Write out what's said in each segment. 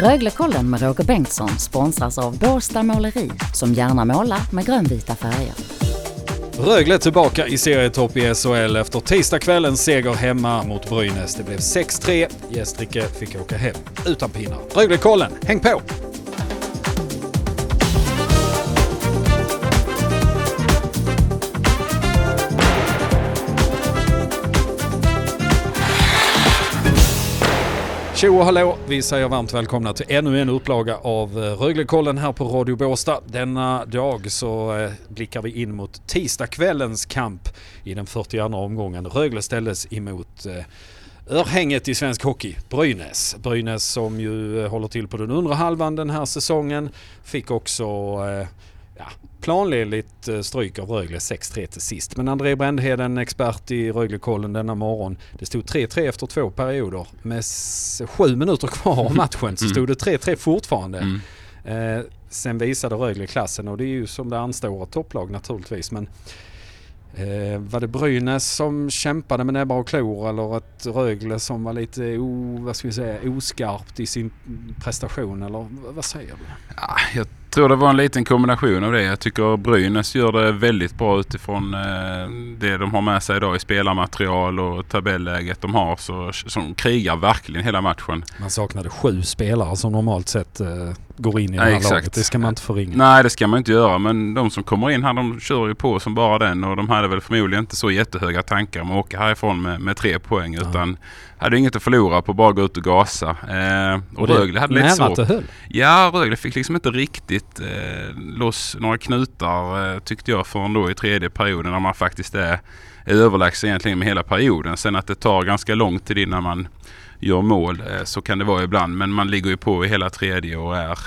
Röglekollen med Roger Bengtsson sponsras av Båstad Måleri som gärna målar med grönvita färger. Rögle tillbaka i serietopp i SHL efter tisdagskvällens seger hemma mot Brynäs. Det blev 6-3. Gästrike fick åka hem utan pinnar. Röglekollen, häng på! Tjo och hallå! Vi säger varmt välkomna till ännu en upplaga av eh, Röglekollen här på Radio Båstad. Denna dag så eh, blickar vi in mot tisdagskvällens kamp i den 42 omgången. Rögle ställdes emot eh, Örhänget i svensk hockey, Brynäs. Brynäs som ju håller till på den undre halvan den här säsongen fick också ja, planenligt eh, stryk av Rögle 6-3 till sist. Men André Brändheden, expert i Röglekollen denna morgon. Det stod 3-3 efter två perioder. Med sju minuter kvar av matchen så mm. stod det 3-3 fortfarande. Mm. Eh, sen visade Rögle klassen och det är ju som det anstår ett topplag naturligtvis. Men Eh, var det Brynäs som kämpade med näbbar och klor eller ett Rögle som var lite o, vad ska vi säga, oskarpt i sin prestation eller vad säger du? Ja, jag tror det var en liten kombination av det. Jag tycker Brynäs gör det väldigt bra utifrån eh, det de har med sig idag i spelarmaterial och tabelläget de har. Så, som krigar verkligen hela matchen. Man saknade sju spelare som normalt sett eh, går in i det här laget. Det ska man inte förringa. Nej det ska man inte göra men de som kommer in här de kör ju på som bara den och de hade väl förmodligen inte så jättehöga tankar om att åka härifrån med, med tre poäng ja. utan hade inget att förlora på att bara gå ut och gasa. Eh, och, och Rögle hade lite svårt. höll? Ja, Rögle fick liksom inte riktigt eh, loss några knutar eh, tyckte jag förrän då i tredje perioden när man faktiskt är, är överlägsen egentligen med hela perioden. Sen att det tar ganska lång tid innan man gör mål eh, så kan det vara ibland. Men man ligger ju på i hela tredje och är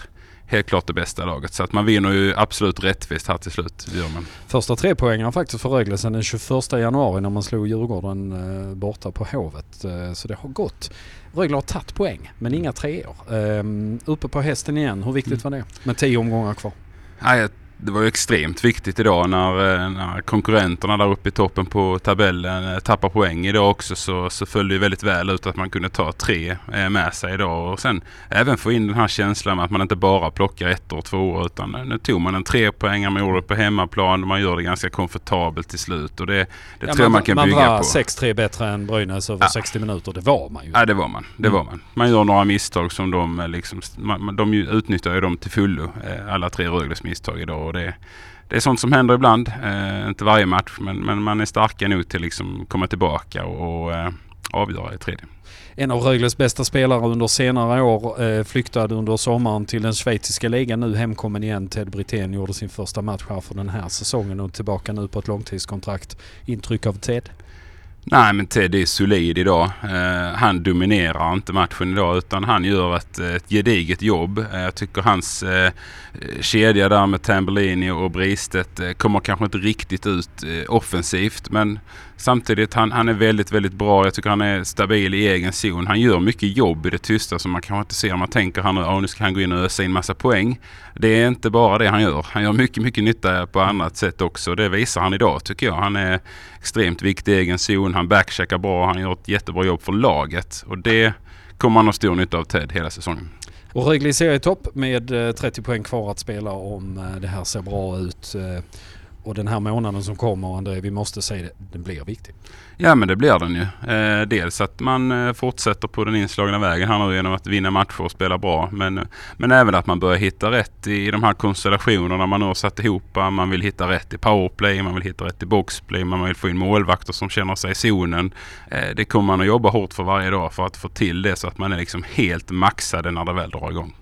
helt klart det bästa laget. Så att man vinner ju absolut rättvist här till slut. Gör man. Första tre poängen faktiskt för Rögle sedan den 21 januari när man slog Djurgården eh, borta på Hovet. Eh, så det har gått. Rögle har tagit poäng men inga treor. Eh, uppe på hästen igen. Hur viktigt mm. var det? Med tio omgångar kvar. Ja, det var ju extremt viktigt idag när, eh, när konkurrenterna där uppe i toppen på tabellen eh, tappar poäng idag också så, så föll det väldigt väl ut att man kunde ta tre eh, med sig idag och sen även få in den här känslan med att man inte bara plockar ett och två utan nu tog man en tre poäng man gjorde det på hemmaplan och man gör det ganska komfortabelt till slut och det, det ja, tror jag man kan man bygga på. Man var 6-3 bättre än Brynäs över ja. 60 minuter, det var man ju. Ja det var man, det mm. var man. Man gör några misstag som de liksom, man, de utnyttjar ju dem till fullo, alla tre Rögles misstag idag och det, det är sånt som händer ibland. Eh, inte varje match men, men man är starka nog till att liksom komma tillbaka och, och eh, avgöra i tredje. En av Rögles bästa spelare under senare år eh, flyktade under sommaren till den schweiziska ligan. Nu hemkommen igen. Ted Brithén gjorde sin första match här för den här säsongen och tillbaka nu på ett långtidskontrakt. Intryck av Ted? Nej men Ted är solid idag. Eh, han dominerar inte matchen idag utan han gör ett, ett gediget jobb. Eh, jag tycker hans eh, kedja där med Tambellini och Bristet kommer kanske inte riktigt ut offensivt men Samtidigt, han, han är väldigt, väldigt bra. Jag tycker han är stabil i egen zon. Han gör mycket jobb i det tysta som man kanske inte ser man tänker han oh, nu ska han gå in och ösa in massa poäng. Det är inte bara det han gör. Han gör mycket, mycket nytta på annat sätt också. Det visar han idag tycker jag. Han är extremt viktig i egen zon. Han backcheckar bra. Han gör ett jättebra jobb för laget. Och det kommer han ha stor nytta av Ted hela säsongen. Och Rögle i serietopp med eh, 30 poäng kvar att spela om eh, det här ser bra ut. Eh, och den här månaden som kommer, André, vi måste säga det, den blir viktig. Ja men det blir den ju. Eh, dels att man eh, fortsätter på den inslagna vägen här nu genom att vinna matcher och spela bra. Men, men även att man börjar hitta rätt i de här konstellationerna man nu har satt ihop. Eh, man vill hitta rätt i powerplay, man vill hitta rätt i boxplay, man vill få in målvakter som känner sig i zonen. Eh, det kommer man att jobba hårt för varje dag för att få till det så att man är liksom helt maxade när det väl drar igång.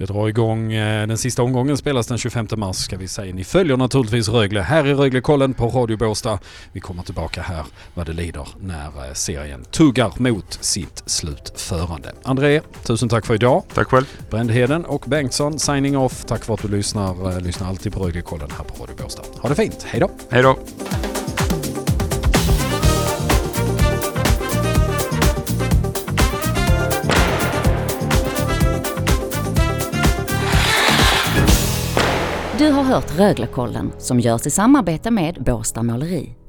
Det drar igång, eh, den sista omgången spelas den 25 mars ska vi säga. Ni följer naturligtvis Rögle här i Röglekollen på Radio Båstad. Vi kommer tillbaka här vad det lider när eh, serien tuggar mot sitt slutförande. André, tusen tack för idag. Tack själv. Brändheden och Bengtsson signing off. Tack för att du lyssnar. Eh, lyssnar alltid på Röglekollen här på Radio Båstad. Ha det fint. Hej då. Hej då. Du har hört Röglekollen som görs i samarbete med Båstad Måleri.